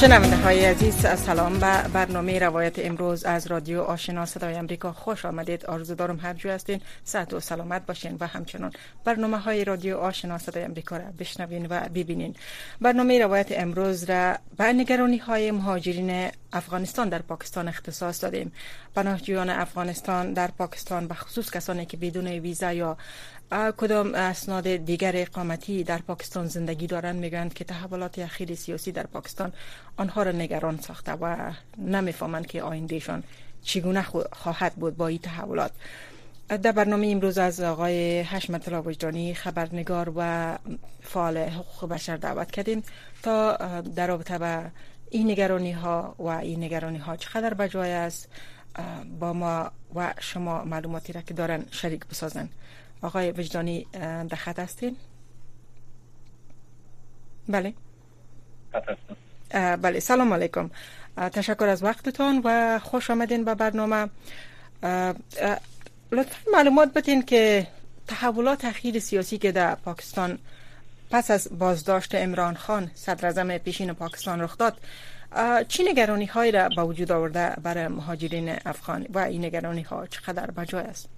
شنونده های عزیز سلام به برنامه روایت امروز از رادیو آشنا صدای امریکا خوش آمدید. آرزو دارم هر جو هستین. صحت و سلامت باشین و همچنان برنامه های رادیو آشنا صدای امریکا را بشنوین و ببینین. برنامه روایت امروز را به نگرانی های مهاجرین افغانستان در پاکستان اختصاص دادیم. پناهجویان افغانستان در پاکستان به خصوص کسانی که بدون ویزا یا کدام اسناد دیگر اقامتی در پاکستان زندگی دارند؟ می‌گویند که تحولات اخیر سیاسی در پاکستان آنها را نگران ساخته و نمی‌فهمند که آیندهشان چگونه خواهد بود با این تحولات. در برنامه امروز از آقای حشمت وجدانی خبرنگار و فعال حقوق بشر دعوت کردیم تا در رابطه به این نگرانی ها و این نگرانی ها چقدر بجای است با ما و شما معلوماتی را که دارن شریک بسازن. آقای وجدانی در خط هستین؟ بله. بله سلام علیکم. تشکر از وقتتون و خوش آمدین به برنامه. لطفا معلومات بدین که تحولات اخیر سیاسی که در پاکستان پس از بازداشت امران خان صدر پیشین پاکستان رخ داد چی نگرانی هایی را به وجود آورده برای مهاجرین افغان و این نگرانی ها چقدر بجای است؟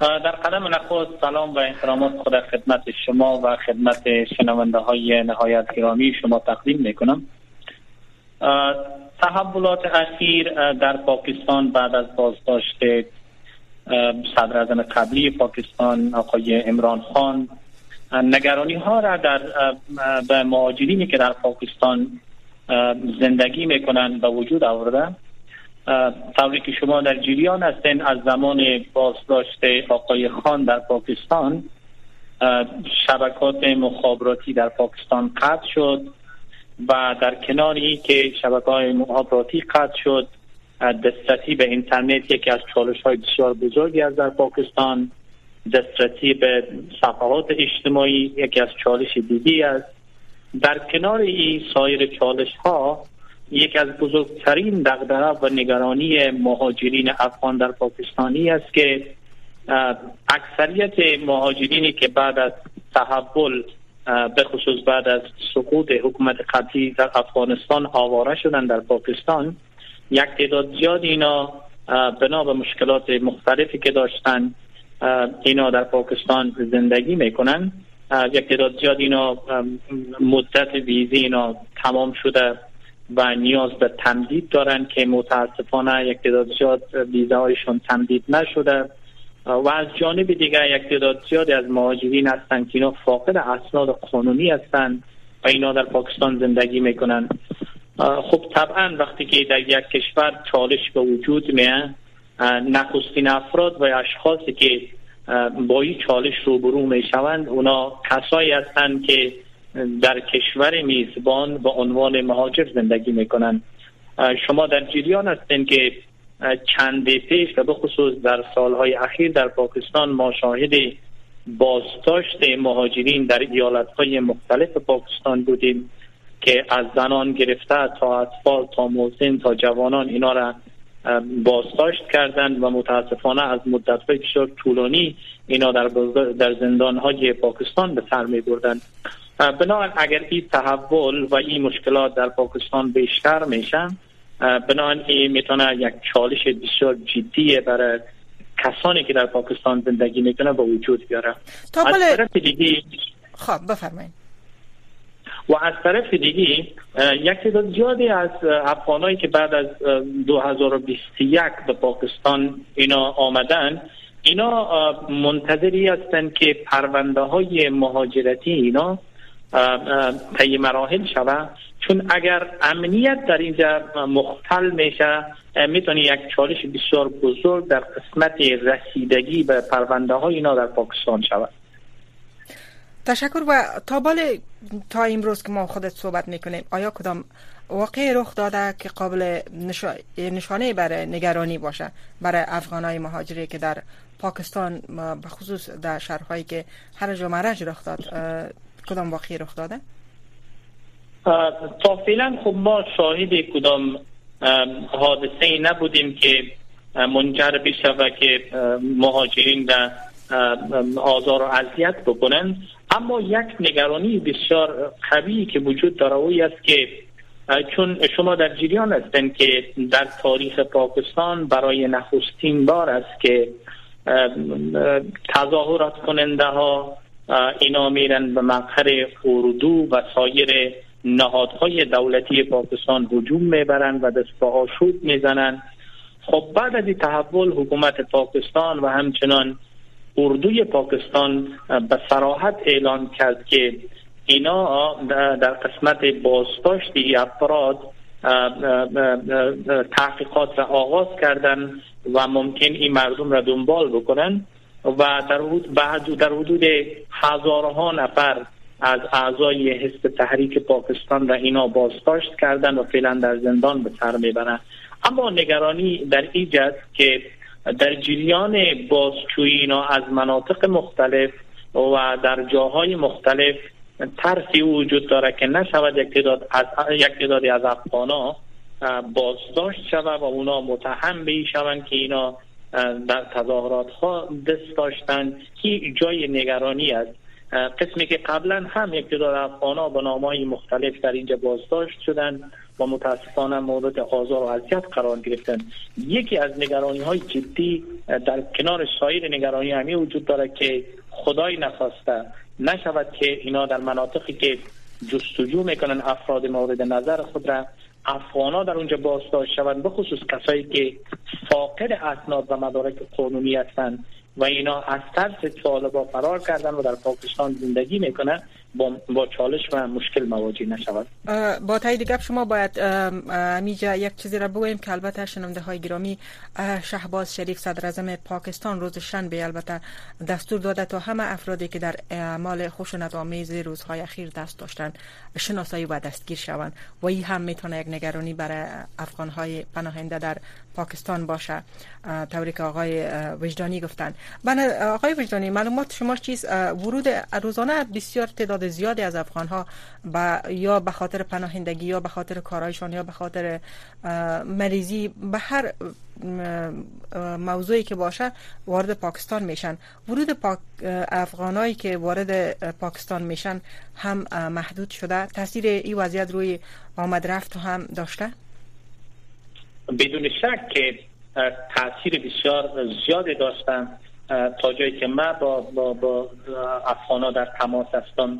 در قدم نخست سلام و احترامات خود خدمت شما و خدمت شنونده های نهایت گرامی شما تقدیم می کنم تحولات اخیر در پاکستان بعد از بازداشت صدر اعظم قبلی پاکستان آقای امران خان نگرانی ها را در به مهاجرینی که در پاکستان زندگی می‌کنند به وجود آورده طوری که شما در جریان هستین از زمان بازداشت آقای خان در پاکستان شبکات مخابراتی در پاکستان قطع شد و در کناری که شبکه های مخابراتی قطع شد دسترسی به اینترنت یکی از چالش های بسیار بزرگی از در پاکستان دسترسی به صفحات اجتماعی یکی از چالش دیگی است. در کنار این سایر چالش ها یکی از بزرگترین دغدغه و نگرانی مهاجرین افغان در پاکستانی است که اکثریت مهاجرینی که بعد از تحول به خصوص بعد از سقوط حکومت قطعی در افغانستان آواره شدن در پاکستان یک تعداد زیاد اینا بنا به مشکلات مختلفی که داشتن اینا در پاکستان زندگی می‌کنن. یک تعداد زیاد اینا مدت ویزی اینا تمام شده. و نیاز به تمدید دارن که متاسفانه یک تعداد زیاد ویزاهایشون تمدید نشده. و از جانب دیگر یک تعداد زیادی از مهاجرین هستند که اینا فاقد اسناد قانونی هستند و اینا در پاکستان زندگی می‌کنن. خب طبعا وقتی که در یک کشور چالش به وجود میه نخستین افراد و اشخاصی که با این چالش روبرو می‌شوند اونا کسایی هستند که در کشور میزبان به عنوان مهاجر زندگی می‌کنند شما در جریان هستین که چند پیش و به خصوص در سالهای اخیر در پاکستان ما شاهد بازداشت مهاجرین در ایالتهای مختلف پاکستان بودیم که از زنان گرفته تا اطفال تا موزین تا جوانان اینا را بازداشت کردند و متاسفانه از مدت بسیار طولانی اینا در, در زندان های پاکستان به سر می بردن بنابراین اگر این تحول و این مشکلات در پاکستان بیشتر میشن بنابراین این می‌تونه یک چالش بسیار جدی برای کسانی که در پاکستان زندگی می‌کنه به وجود بیاره. تا از طرف دیگه خب بفرمایید. و از طرف دیگه یک تعداد زیادی از افغانایی که بعد از 2021 به پاکستان اینا آمدن اینا منتظری هستند که پرونده های مهاجرتی اینا طی مراحل شود چون اگر امنیت در اینجا مختل میشه می‌تونه یک چالش بسیار بزرگ در قسمت رسیدگی به پرونده های اینا در پاکستان شود تشکر و تا بال تا امروز که ما خودت صحبت می‌کنیم آیا کدام واقع رخ داده که قابل نشانه برای نگرانی باشه برای افغان های مهاجری که در پاکستان به خصوص در شهرهایی که هر مرج رخ داد کدام واقعی رخ داده؟ تا فعلا خب ما شاهد کدام حادثه ای نبودیم که منجر بشه که مهاجرین در آزار و اذیت بکنن اما یک نگرانی بسیار قوی که وجود داره اوی است که چون شما در جریان هستند که در تاریخ پاکستان برای نخستین بار است که تظاهرات کننده ها اینا میرن به مقهر اردو و سایر نهادهای دولتی پاکستان هجوم می‌برند و دست به آشوب می‌زنند خب بعد از تحول حکومت پاکستان و همچنان اردوی پاکستان به سراحت اعلان کرد که اینا در قسمت بازداشت افراد تحقیقات را آغاز کردن و ممکن این مردم را دنبال بکنن. و در حدود, در حدود هزارها نفر از اعضای حزب تحریک پاکستان را اینا بازداشت کردن و فعلا در زندان به سر می‌برن اما نگرانی در ایجاد که در جریان بازجویی اینا از مناطق مختلف و در جاهای مختلف ترسی وجود داره که نشود یک تعداد از یک تعدادی از افغانا بازداشت شود و اونا متهم به شوند که اینا در تظاهرات ها دست داشتن که جای نگرانی است. قسمی که قبلا هم تعداد افغان به نامهای مختلف در اینجا بازداشت شدن و متاسفانه مورد آزار و اذیت قرار گرفتن یکی از نگرانی های جدی در کنار سایر نگرانی همی وجود داره که خدای نخواسته نشود که اینا در مناطقی که جستجو می‌کنن افراد مورد نظر خود را افغانا در اونجا بازداشت شوند به خصوص کسایی که فاقد اسناد و مدارک قانونی هستند. و اینا از ترس طالبا فرار کردن و در پاکستان زندگی می‌کنن. با, با چالش و مشکل مواجه نشود. با تایید گپ شما باید میجا یک چیزی را بگوییم که البته شنونده های گرامی شهباز شریف صدر اعظم پاکستان روز شنبه البته دستور داده تا همه افرادی که در اعمال خشونت آمیز روزهای اخیر دست داشتن شناسایی و دستگیر شوند و این هم می‌تونه یک نگرانی برای افغان های پناهنده در پاکستان باشه. طوری آقای وجدانی گفتن آقای وجدانی معلومات شما چیز ورود روزانه بسیار تعداد زیادی از افغان ها با یا به خاطر پناهندگی یا به خاطر کارایشان یا به خاطر مریضی به هر موضوعی که باشه وارد پاکستان میشن. ورود پاک افغانایی که وارد پاکستان میشن هم محدود شده. تاثیر این وضعیت روی آمد رفت هم داشته؟ بدون شک که تاثیر بسیار زیادی داشتن. تا جایی که من با, با, با افغانا در تماس هستم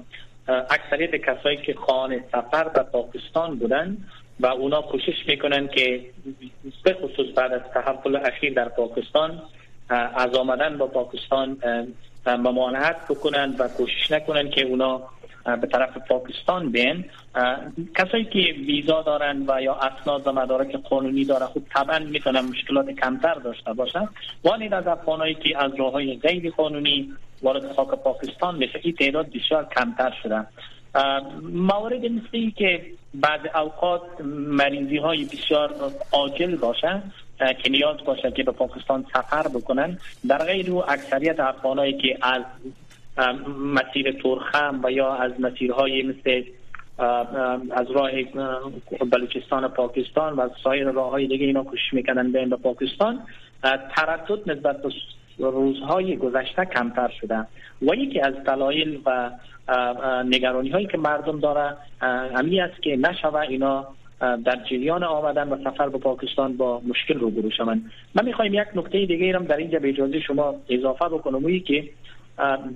اکثریت کسایی که خانه سفر به پاکستان بودن و اونا کوشش می‌کنن که به خصوص بعد از تحول اخیر در پاکستان از آمدن با پاکستان ممانعت بکنن و کوشش نکنن که اونا به طرف پاکستان بین. کسایی که ویزا دارن و یا اسناد و مدارک قانونی دارن خود طبعا می‌تونن مشکلات کمتر داشته باشن ولی از افغانایی که از راه های غیر قانونی وارد خاک پاکستان میشه این تعداد بسیار کمتر شدن موارد مثل که بعد اوقات مریضی های بسیار عاجل باشن که نیاز باشه که به پاکستان سفر بکنن در غیر او اکثریت افغانایی که از مسیر ترخم و یا از مسیرهای مثل از راه بلوچستان پاکستان و سایر راه های دیگه اینا کوشش می‌کنن به به پاکستان. تردد نسبت به روزهای گذشته کمتر شده. و یکی از دلایل و نگرانی هایی که مردم داره همی است که نشوه اینا در جریان آمدن و سفر به پاکستان با مشکل روبرو شوند. من می‌خوایم یک نکته دیگه ایرم در اینجا به اجازه شما اضافه بکنم که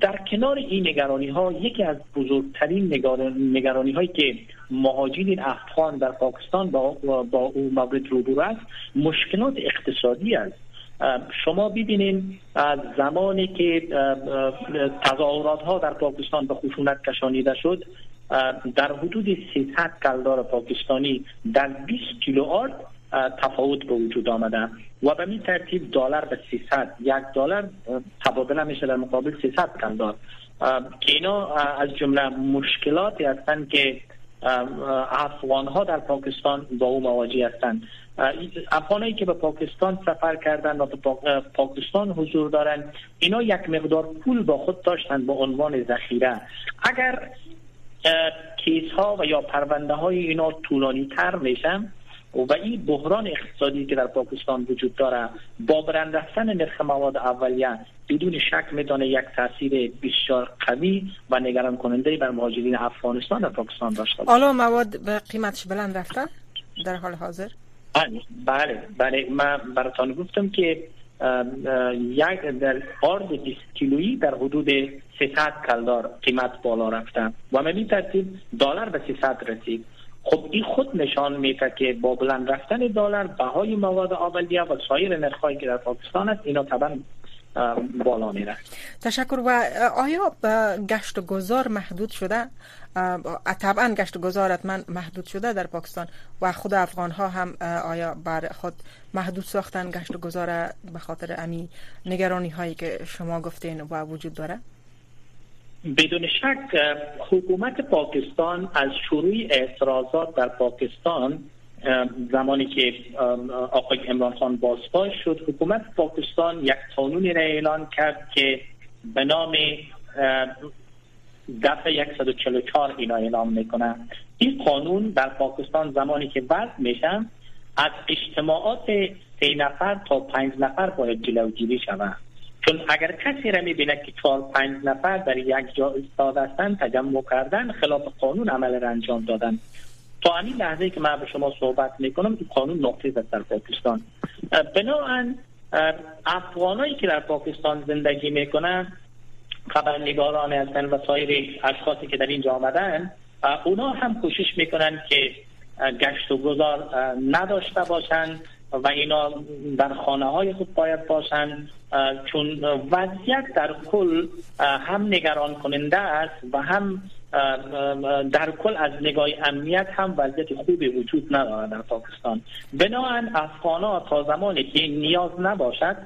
در کنار این نگرانی ها یکی از بزرگترین نگرانی هایی که مهاجرین افغان در پاکستان با, با او مورد روبرو است مشکلات اقتصادی است. شما ببینید از زمانی که تظاهرات ها در پاکستان به خشونت کشانیده شد در حدود 300 کلدار پاکستانی در 20 کیلو آرد تفاوت به وجود آمده. و به این ترتیب دلار به 300 یک دلار تبادله میشه در مقابل 300 کلدار که اینا از جمله مشکلاتی هستند که افغان ها در پاکستان با او مواجه هستند. افغانایی که به پاکستان سفر کردن و به پاکستان حضور دارند اینا یک مقدار پول با خود داشتند به عنوان ذخیره. اگر کیس ها و یا پرونده های اینا طولانی تر میشن و این بحران اقتصادی که در پاکستان وجود داره با برند رفتن نرخ مواد اولیه بدون شک می‌تونه یک تاثیر بسیار قوی و نگران کننده بر مهاجرین افغانستان در پاکستان داشته باشه. حالا مواد به قیمتش بلند رفته در حال حاضر؟ بله بله بله. من براتان گفتم که یک در آرد 20 کیلویی در حدود 300 کلدار قیمت بالا رفته و به ترتیب دلار به 300 رسید. خب این خود نشان میده که با بلند رفتن دلار بهای مواد اولیه و سایر نرخهایی که در پاکستان است. اینا طبعا بالا میره تشکر. و آیا گشت و گذار محدود شده؟ طبعا گشت و گذار من محدود شده در پاکستان و خود افغان ها هم آیا بر خود محدود ساختن گشت و گذار به خاطر امی نگرانی هایی که شما گفتین و وجود داره؟ بدون شک حکومت پاکستان از شروع اعتراضات در پاکستان زمانی که آقای عمران خان بازپاش شد حکومت پاکستان یک قانونی را اعلان کرد که به نام دفعه 144 اینا اعلام می‌کنه این قانون در پاکستان زمانی که وضع میشن از اجتماعات سه نفر تا پنج نفر باید جلوگیری شود. چون اگر کسی را می‌بینه که چهار پنج نفر در یک جا ایستاده هستند تجمع کردن خلاف قانون عمل را انجام دادن. تا همین لحظه که من به شما صحبت می‌کنم این قانون نقطه است در پاکستان. بنابراین افغانایی که در پاکستان زندگی می‌کنن خبرنگاران هستن و سایر اشخاصی که در اینجا آمدن اونا هم کوشش می‌کنن که گشت و گذار نداشته باشند. و اینا در خانه های خود باید باشند چون وضعیت در کل هم نگران کننده است و هم در کل از نگاه امنیت هم وضعیت خوبی وجود ندارد در پاکستان. بنابراین افغان تا زمانی که نیاز نباشد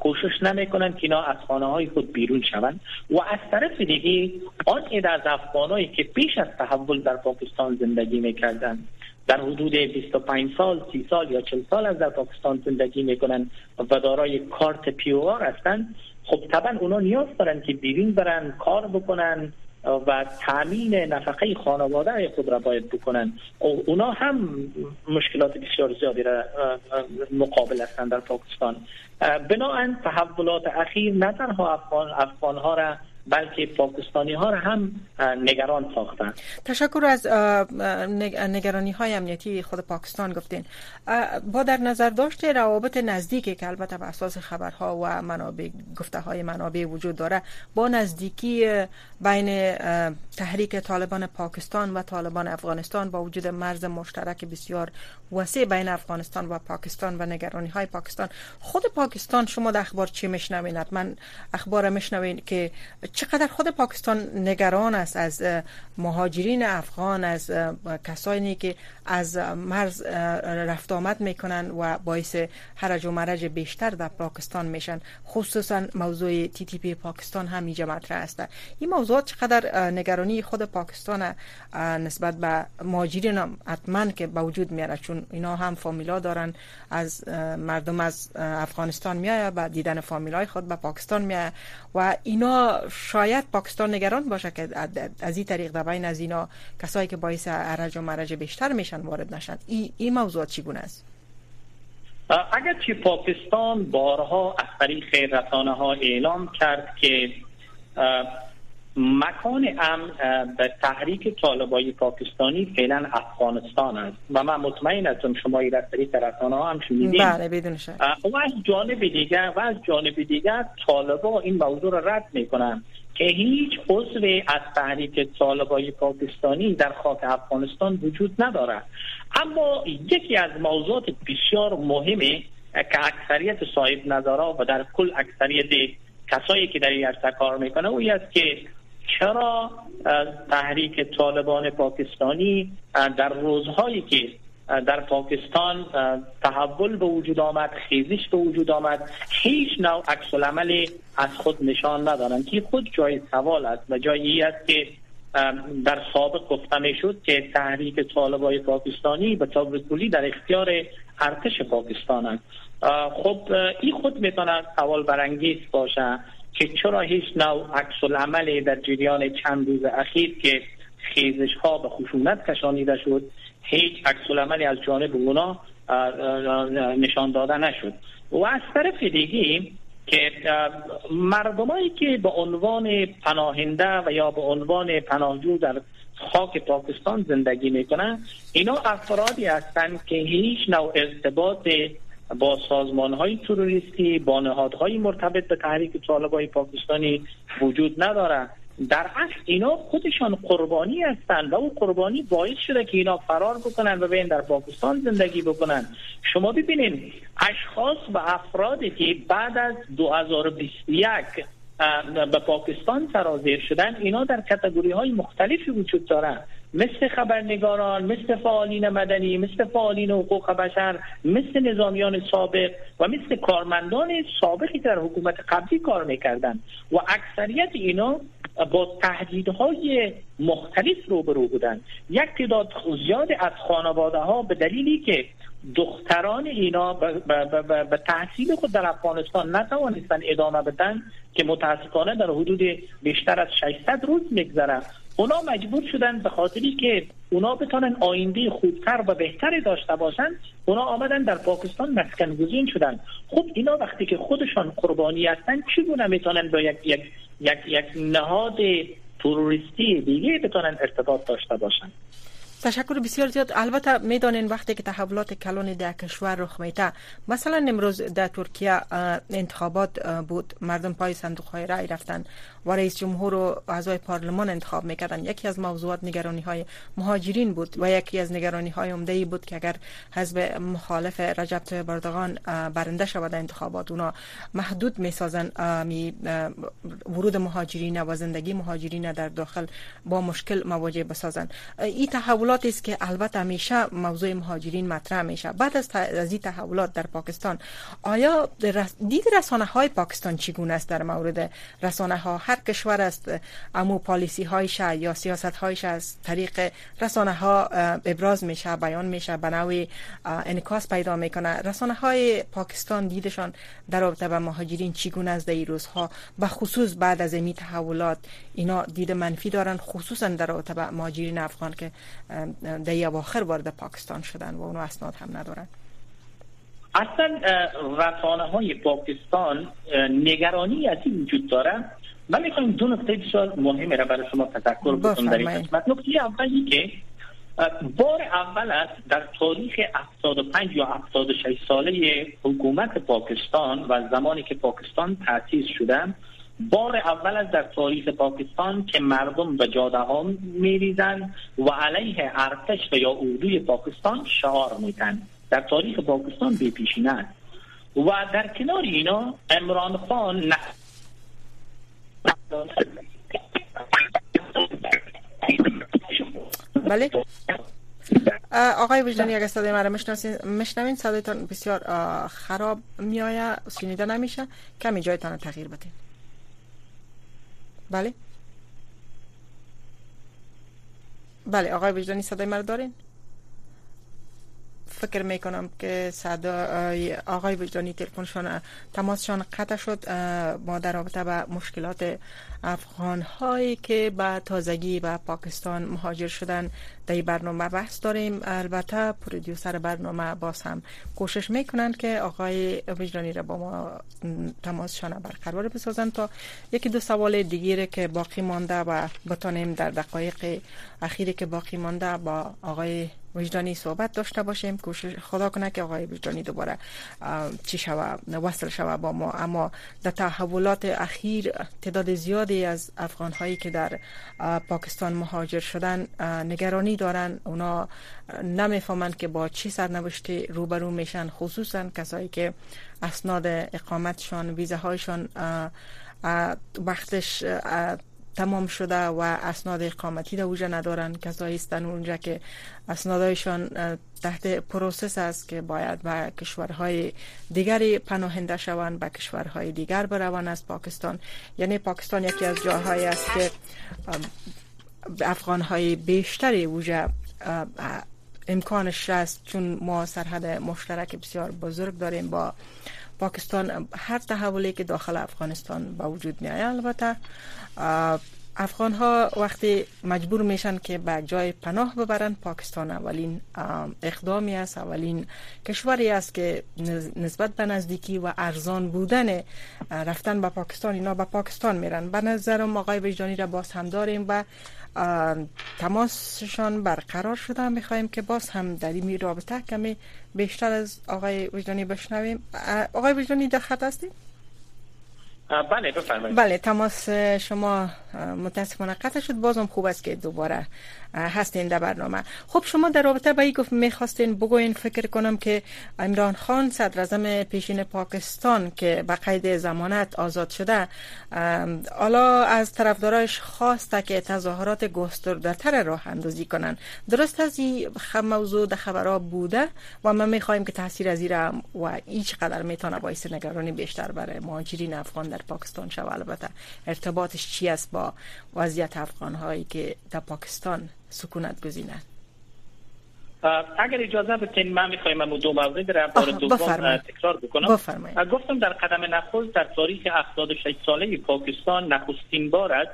کوشش نمی‌کنن که اینا از خانه های خود بیرون شوند. و از طرف دیگه آن از افغانایی که پیش از تحول در پاکستان زندگی می‌کردن در حدود 25 سال 30 سال یا 40 سال از در پاکستان زندگی می‌کنن و دارای کارت پیوار هستند خب طبعا اونا نیاز دارن که بیرون برن کار بکنن و تامین نفقه خانواده خود را باید بکنن. اونا هم مشکلات بسیار زیادی را مقابل هستند در پاکستان. بنابراین تحولات اخیر نه تنها افغان, افغان ها را بلکه پاکستانی ها را هم نگران ساختن. تشکر از نگرانی های امنیتی خود پاکستان گفتین. با در نظر داشت روابط نزدیکی که البته به اساس خبرها و منابع گفته های منابع وجود داره با نزدیکی بین تحریک طالبان پاکستان و طالبان افغانستان با وجود مرز مشترک بسیار وسیع بین افغانستان و پاکستان و نگرانی های پاکستان. خود پاکستان شما در اخبار چی میشنوید من اخبار میشنوین که چقدر خود پاکستان نگران است از مهاجرین افغان از کسانی که از مرز رفت آمد می‌کنن و باعث حرج و مرج بیشتر در پاکستان میشن. خصوصا موضوع تی تی پی پاکستان هم اینجا مطرح است. این موضوع چقدر نگرانی خود پاکستان نسبت به مهاجرین حتما که به وجود میاره چون اینا هم فامیلا دارن از مردم از افغانستان میایه و دیدن فامیلای خود به پاکستان میایه و اینا شاید پاکستان نگران باشه که از این طریق در بین از اینا کسایی که باعث عرج و مرج بیشتر میشن وارد نشن. این ای موضوعات چگونه است اگر چی پاکستان بارها از طریق رسانه ها اعلام کرد که مکان امن به تحریک طالبای پاکستانی فعلا افغانستان است. و من مطمئن هستم شما این از طریق رسانه ها هم شنیدید بله بدون شک. و از جانب دیگر و از جانب دیگر طالبا این موضوع را رد می‌کنن که هیچ عضو از تحریک طالبای پاکستانی در خاک افغانستان وجود ندارد. اما یکی از موضوعات بسیار مهمه که اکثریت صاحب نظارا و در کل اکثریت کسایی که در این عرصه کار می‌کنه او است که چرا تحریک طالبان پاکستانی در روزهایی که در پاکستان تحول به وجود آمد خیزش به وجود آمد هیچ نوع عکس عملی از خود نشان ندارند که خود جای سوال است و جایی است که در سابق گفته می شد که تحریک طالبای پاکستانی به طور کلی در اختیار ارتش پاکستان است. خب این خود می‌تونه سوال برانگیز باشه که چرا هیچ نوع عکس العملی در جریان چند روز اخیر که خیزش ها به خشونت کشانیده شد هیچ عکس العملی از جانب اونا نشان داده نشد. و از طرف دیگه که مردمایی که به عنوان پناهنده و یا به عنوان پناهجو در خاک پاکستان زندگی می‌کنن اینا افرادی هستند که هیچ نوع ارتباط با سازمان های تروریستی با نهادهای مرتبط به تحریک طالبای پاکستانی وجود نداره. در اصل اینا خودشان قربانی هستند و اون قربانی باعث شده که اینا فرار بکنن و بین در پاکستان زندگی بکنن. شما ببینید اشخاص و افرادی که بعد از 2021 به پاکستان سرازیر شدن اینا در کتگوری های مختلفی وجود دارن. مثل خبرنگاران مثل فعالین مدنی مثل فعالین حقوق بشر مثل نظامیان سابق و مثل کارمندان سابقی در حکومت قبلی کار می‌کردن و اکثریت اینا با تهدیدهای مختلف روبرو بودن یک تعداد زیاد از خانواده ها به دلیلی که دختران اینا به تحصیل خود در افغانستان نتوانستن ادامه بدن که متاسفانه در حدود بیشتر از 600 روز میگذره. اونا مجبور شدن به خاطری که اونا بتونن آینده خوبتر و بهتری داشته باشن اونا آمدن در پاکستان مسکن گزین شدن. خب اینا وقتی که خودشان قربانی هستن چگونه می‌تونن با یک یک یک یک نهاد تروریستی دیگه بتونن ارتباط داشته باشن؟ تشکر بسیار زیاد. البته می‌دانین وقتی که تحولات کلان در کشور رخ میته مثلا امروز در ترکیه انتخابات بود. مردم پای صندوق های رای رفتن. و رئیس جمهور و اعضای پارلمان انتخاب می‌کردن. یکی از موضوعات نگرانی های مهاجرین بود و یکی از نگرانی های عمده بود که اگر حزب مخالف رجب طیب اردوغان برنده شود انتخابات اونا محدود می‌سازن ورود مهاجرین و زندگی مهاجرین در داخل با مشکل مواجه بسازن. این تحولات است که البته همیشه موضوع مهاجرین مطرح میشه. بعد از از این تحولات در پاکستان آیا دید رسانه های پاکستان چگونه است در مورد رسانه ها هر کشور است. امو پالیسی هایش یا سیاست هایش از طریق رسانه ها ابراز میشه بیان میشه به نوعی انکاس پیدا می‌کنه. رسانه های پاکستان دیدشان در رابطه با مهاجرین چگونه است در روزها؟ به خصوص بعد از این تحولات اینا دید منفی دارن خصوصا در رابطه با مهاجرین افغان که در اواخر وارد پاکستان شدن و اونو اسناد هم ندارن. اصلا رسانه های پاکستان نگرانی از این وجود داره من می‌خوایم دو نکته بسیار مهمه را برای شما تذکر بکنم در این قسمت. نکته اولی که بار اول است در تاریخ 75 یا 76 ساله حکومت پاکستان و زمانی که پاکستان تأسیس شده بار اول است در تاریخ پاکستان که مردم به جاده ها میریزند و علیه ارتش و یا اردوی پاکستان شعار میتن در تاریخ پاکستان بی پیشینه است. و در کنار اینا امران خان بله. آقای وجدانی اگر صدای مرا مشنوین صدایتان بسیار خراب میآید. شنیده نمیشه. کمی جایتان تغییر بدین. بله. بله آقای وجدانی صدای مرا دارین؟ فکر می‌کنم که صدا آقای وجدانی تلفنشان تماسشان قطع شد ما در رابطه با مشکلات افغان هایی که به تازگی به پاکستان مهاجر شدن در برنامه بحث داریم. البته پرودیوسر برنامه باز هم کوشش می‌کنن که آقای وجدانی را با ما تماسشان برقرار بسازن تا یکی دو سوال دیگه که باقی مانده و بتانیم در دقایق اخیری که باقی مانده با آقای وجدانی صحبت داشته باشیم. کوشش خدا کنه که آقای وجدانی دوباره چی شوه وصل شوه با ما. اما در تحولات اخیر تعداد زیادی از افغان هایی که در پاکستان مهاجر شدن نگرانی دارن. اونا نمی‌فهمند که با چی سرنوشتی روبرو میشن. خصوصا کسایی که اسناد اقامتشان ویزه هایشان وقتش تمام شده و اسناد اقامتی در اوجه ندارن. کسایی هستن اونجا که اسنادایشان تحت پروسس است که باید به کشورهای دیگری پناهنده شوند به کشورهای دیگر بروند از پاکستان. یعنی پاکستان یکی از جاهایی است که افغان های بیشتری وجه امکانش است چون ما سرحد مشترک بسیار بزرگ داریم با پاکستان هر تحولی که داخل افغانستان با وجود می البته افغان ها وقتی مجبور میشن که به جای پناه ببرن پاکستان اولین اقدامی است اولین کشوری است که نسبت به نزدیکی و ارزان بودن رفتن به پاکستان اینا به پاکستان میرن. به نظرم آقای وجدانی را باز هم داریم و تماسشان برقرار شده می‌خواهیم که باز هم در این رابطه کمی بیشتر از آقای وجدانی بشنویم. آقای وجدانی در خط هستیم بله بفرمایید. بله تماس شما متاسفانه قطع شد. بازم خوب است که دوباره هستین در برنامه. خب شما در رابطه با این گفت می‌خواستین بگوین فکر کنم که عمران خان صدر پیشین پاکستان که به قید زمانت آزاد شده حالا از طرفدارایش خواسته که تظاهرات گسترده‌تر راه اندازی کنن درست از این موضوع در خبرها بوده و ما می‌خواهیم که تاثیر از و هیچ قدر می‌تونه باعث نگرانی بیشتر برای مهاجرین افغان در پاکستان شود البته ارتباطش چی است با وضعیت افغان هایی که در پاکستان سکونت گزینند اگر اجازه بدین من می‌خوایم دو مورد در بار دوم تکرار بکنم. بفرمایید. گفتم در قدم نخست در تاریخ 76 ساله پاکستان نخستین بار است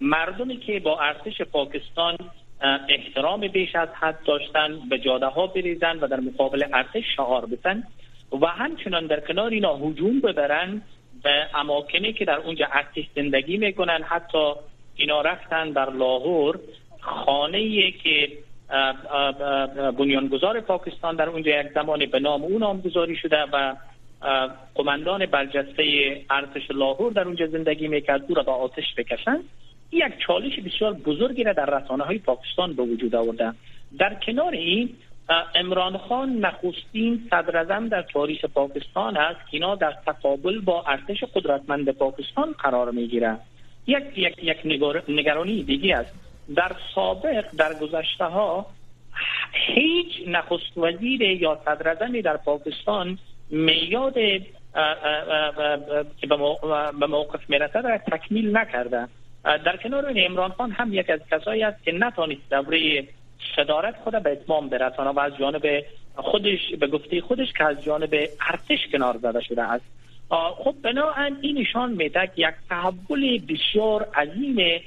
مردمی که با ارتش پاکستان احترام بیش از حد داشتن به جاده ها بریزن و در مقابل ارتش شعار بزن و همچنان در کنار اینا هجوم ببرن به اماکنی که در اونجا ارتش زندگی می‌کنن حتی اینا رفتن در لاهور خانه که بنیانگذار پاکستان در اونجا یک زمانی به نام او نامگذاری شده و قماندان برجسته ارتش لاهور در اونجا زندگی می‌کرد او را به آتش بکشند. یک چالش بسیار بزرگی را در رسانه های پاکستان به وجود آورده. در کنار این امران خان نخستین صدر در تاریخ پاکستان است که اینا در تقابل با ارتش قدرتمند پاکستان قرار می‌گیره یک یک یک نگرانی دیگه است. در سابق در گذشته ها هیچ نخست وزیر یا صدر در پاکستان میاد که به موقف می‌رسه را تکمیل نکرده. در کنار این امران خان هم یک از کسایی است که نتانست دوره صدارت خود به اتمام برسانه و از جانب خودش به گفته خودش که از جانب ارتش کنار زده شده است. خب بنابراین این نشان میده یک تحول بسیار عظیم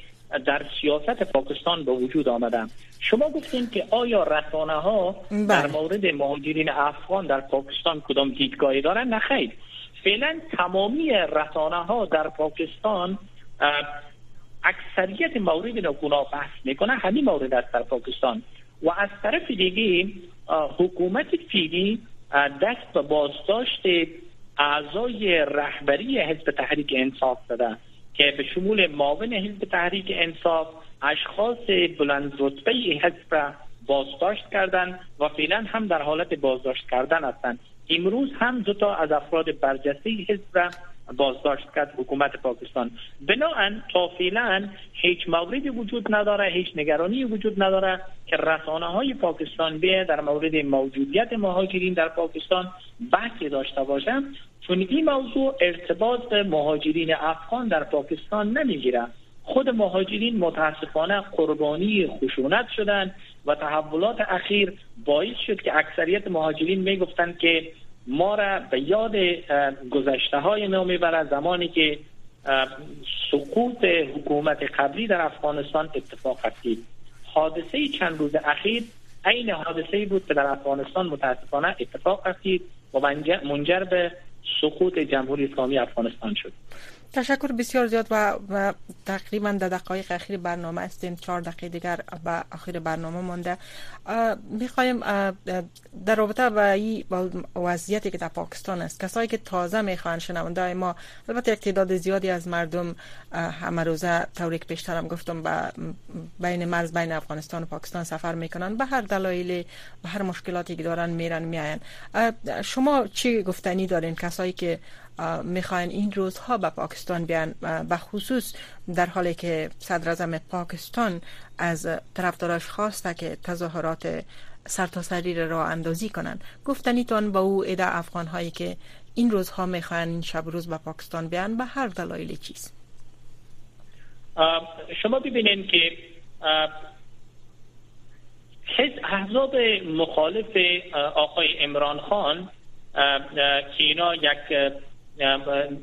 در سیاست پاکستان به وجود آمده. شما گفتین که آیا رسانه ها در بله. مورد مهاجرین افغان در پاکستان کدام دیدگاهی دارن؟ نخیر فعلا تمامی رسانه ها در پاکستان اکثریت مورد نگونا بحث می‌کنه همین مورد است در پاکستان. و از طرف دیگه حکومت فیلی دست به بازداشت اعضای رهبری حزب تحریک انصاف داده که به شمول معاون حزب تحریک انصاف اشخاص بلند رتبه حزب را بازداشت کردند و فعلا هم در حالت بازداشت کردن هستند. امروز هم دو تا از افراد برجسته حزب بازداشت کرد حکومت پاکستان. بناهن تا فعلا هیچ موردی وجود نداره هیچ نگرانی وجود نداره که رسانه های پاکستان به در مورد موجودیت مهاجرین در پاکستان بحثی داشته باشند چون این موضوع ارتباط مهاجرین افغان در پاکستان نمی‌گیره. خود مهاجرین متاسفانه قربانی خشونت شدند و تحولات اخیر باعث شد که اکثریت مهاجرین می‌گفتند که ما را به یاد گذشته های ما می‌برد زمانی که سقوط حکومت قبلی در افغانستان اتفاق افتید. حادثه چند روز اخیر عین حادثه بود که در افغانستان متاسفانه اتفاق افتید و منجر به سقوط جمهوری اسلامی افغانستان شد. تشکر بسیار زیاد و, و تقریبا در دقایق اخیر برنامه هستیم چهار دقیقه دیگر به آخر برنامه مانده. می‌خوایم در رابطه با این وضعیتی که در پاکستان است کسایی که تازه می‌خوان شنونده ما البته یک تعداد زیادی از مردم همه روزه طوری که پیشترم گفتم به بین مرز بین افغانستان و پاکستان سفر می‌کنن به هر دلایلی به هر مشکلاتی که دارن میرن میاین شما چی گفتنی دارین؟ کسایی که می‌خواین این روزها به پاکستان بیان به خصوص در حالی که صدر پاکستان از طرفداراش خواسته که تظاهرات سرتاسری را اندازی کنند. گفتنیتون با او ایده افغان هایی که این روزها می‌خواین این شب روز به پاکستان بیان به هر دلایل چیز. شما ببینید که احزاب مخالف آقای امران خان که اینا یک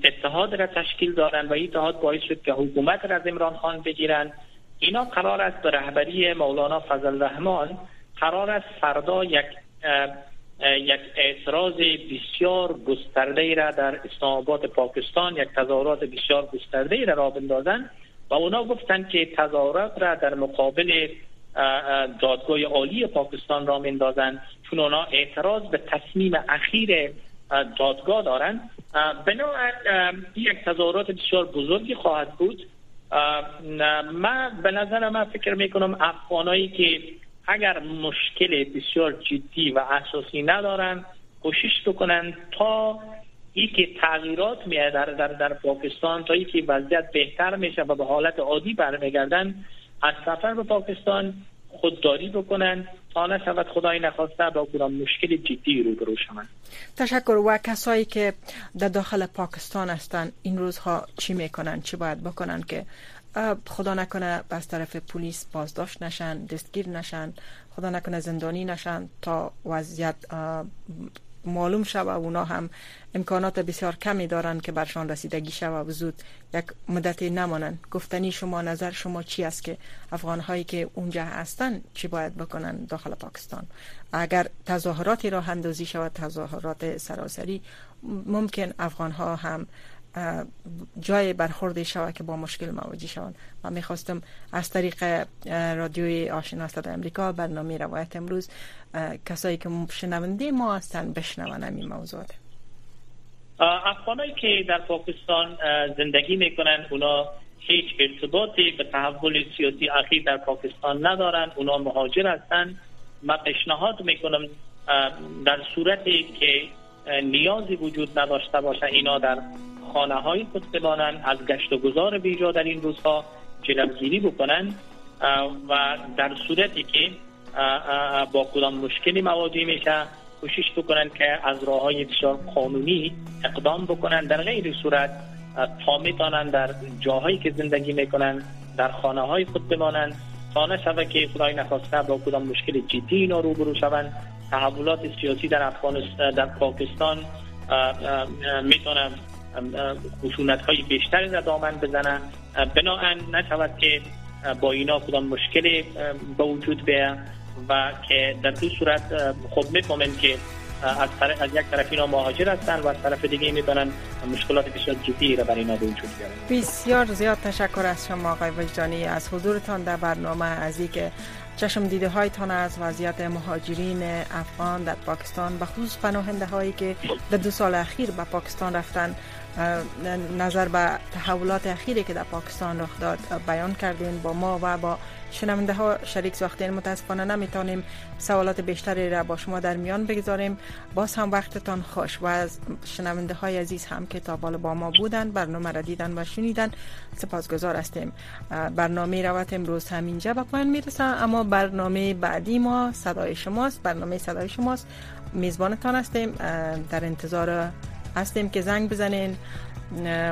اتحاد را تشکیل دارن و اتحاد باعث شد که حکومت را از امران خان بگیرن. اینا قرار است به رهبری مولانا فضل الرحمن قرار است فردا یک یک اعتراض بسیار گسترده را در اسلام پاکستان یک تظاهرات بسیار گسترده را را بندازن و اونا گفتند که تظاهرات را در مقابل دادگاه عالی پاکستان را میندازند چون اونا اعتراض به تصمیم اخیر دادگاه دارند بنابراین یک تظاهرات بسیار بزرگی خواهد بود. من به نظر من فکر می‌کنم افغانایی که اگر مشکل بسیار جدی و اساسی ندارن کوشش بکنن تا ای که تغییرات میاد در, در, در پاکستان تا ای که وضعیت بهتر میشه و به حالت عادی برمیگردن از سفر به پاکستان خودداری بکنن. تا نشود خدای نخواسته با کدام مشکل جدی رو شوند. تشکر و کسایی که در داخل پاکستان هستند این روزها چی می‌کنن چی باید بکنن که خدا نکنه از طرف پلیس بازداشت نشن دستگیر نشن خدا نکنه زندانی نشن تا وضعیت معلوم شود و اونا هم امکانات بسیار کمی دارن که برشان رسیدگی شود و زود یک مدتی نمانن گفتنی شما نظر شما چی است که افغان هایی که اونجا هستن چی باید بکنن داخل پاکستان؟ اگر تظاهراتی را اندازی شود تظاهرات سراسری ممکن افغان ها هم جای برخورد شود که با مشکل مواجه شوند. و می‌خواستم از طریق رادیوی آشنا صدای امریکا برنامه روایت امروز کسایی که شنونده ما هستن بشنون این موضوعات افغانایی که در پاکستان زندگی می‌کنن اونا هیچ ارتباطی به تحول سیاسی اخیر در پاکستان ندارن. اونا مهاجر هستن. من پیشنهاد می‌کنم در صورتی که نیازی وجود نداشته باشه اینا در خانه های خود بمانند از گشت و گذار بیجا در این روزها جلوگیری بکنن و در صورتی که با کدام مشکلی مواجه میشه کوشش بکنن که از راه های بسیار قانونی اقدام بکنن در غیر صورت تا در جاهایی که زندگی می‌کنن در خانه های خود بمانند. تا نشوه که خدای نخواسته با کدام مشکل جدی اینا روبرو شوند تحولات سیاسی در افغانستان در پاکستان می‌تونن خشونت های بیشتری در دامن بزنن. بناهن نشود که با اینا کدام مشکل به وجود بیه و که در دو صورت خب می‌فهمیم که از, یک طرف اینا مهاجر هستن و از طرف دیگه می‌تونن مشکلات بسیار جدی را برای اینا به وجود بیارن. بسیار زیاد تشکر از شما آقای وجدانی از حضورتان در برنامه از که چشم دیده هایتان از وضعیت مهاجرین افغان در پاکستان به خصوص پناهنده هایی که در دو سال اخیر به پاکستان رفتن نظر به تحولات اخیری که در پاکستان رخ داد بیان کردین با ما و با شنونده ها شریک ساختین متاسفانه نمی‌تونیم سوالات بیشتری را با شما در میان بگذاریم. باز هم وقتتان خوش و از شنونده های عزیز هم که تا بالا با ما بودن برنامه را دیدن و شنیدن سپاسگزار هستیم. برنامه روت امروز همینجا به پایان می‌رسه اما برنامه بعدی ما صدای شماست. برنامه صدای شماست. میزبانتان هستیم. در انتظار هستیم که زنگ بزنین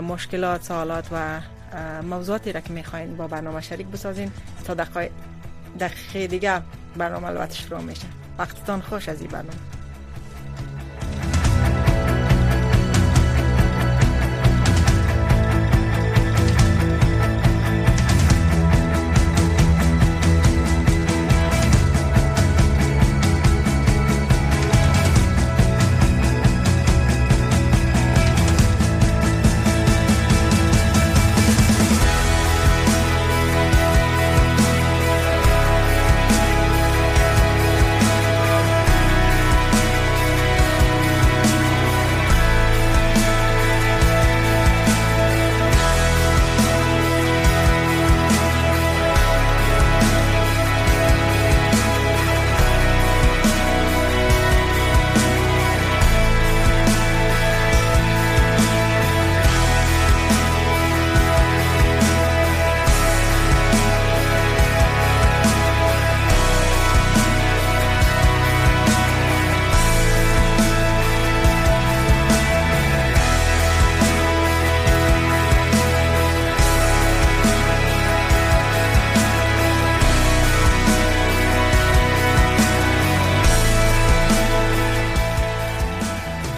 مشکلات سوالات و موضوعاتی را که می‌خواین با برنامه شریک بسازین تا دقیقه دیگه برنامه البته شروع میشه. وقتتان خوش از این برنامه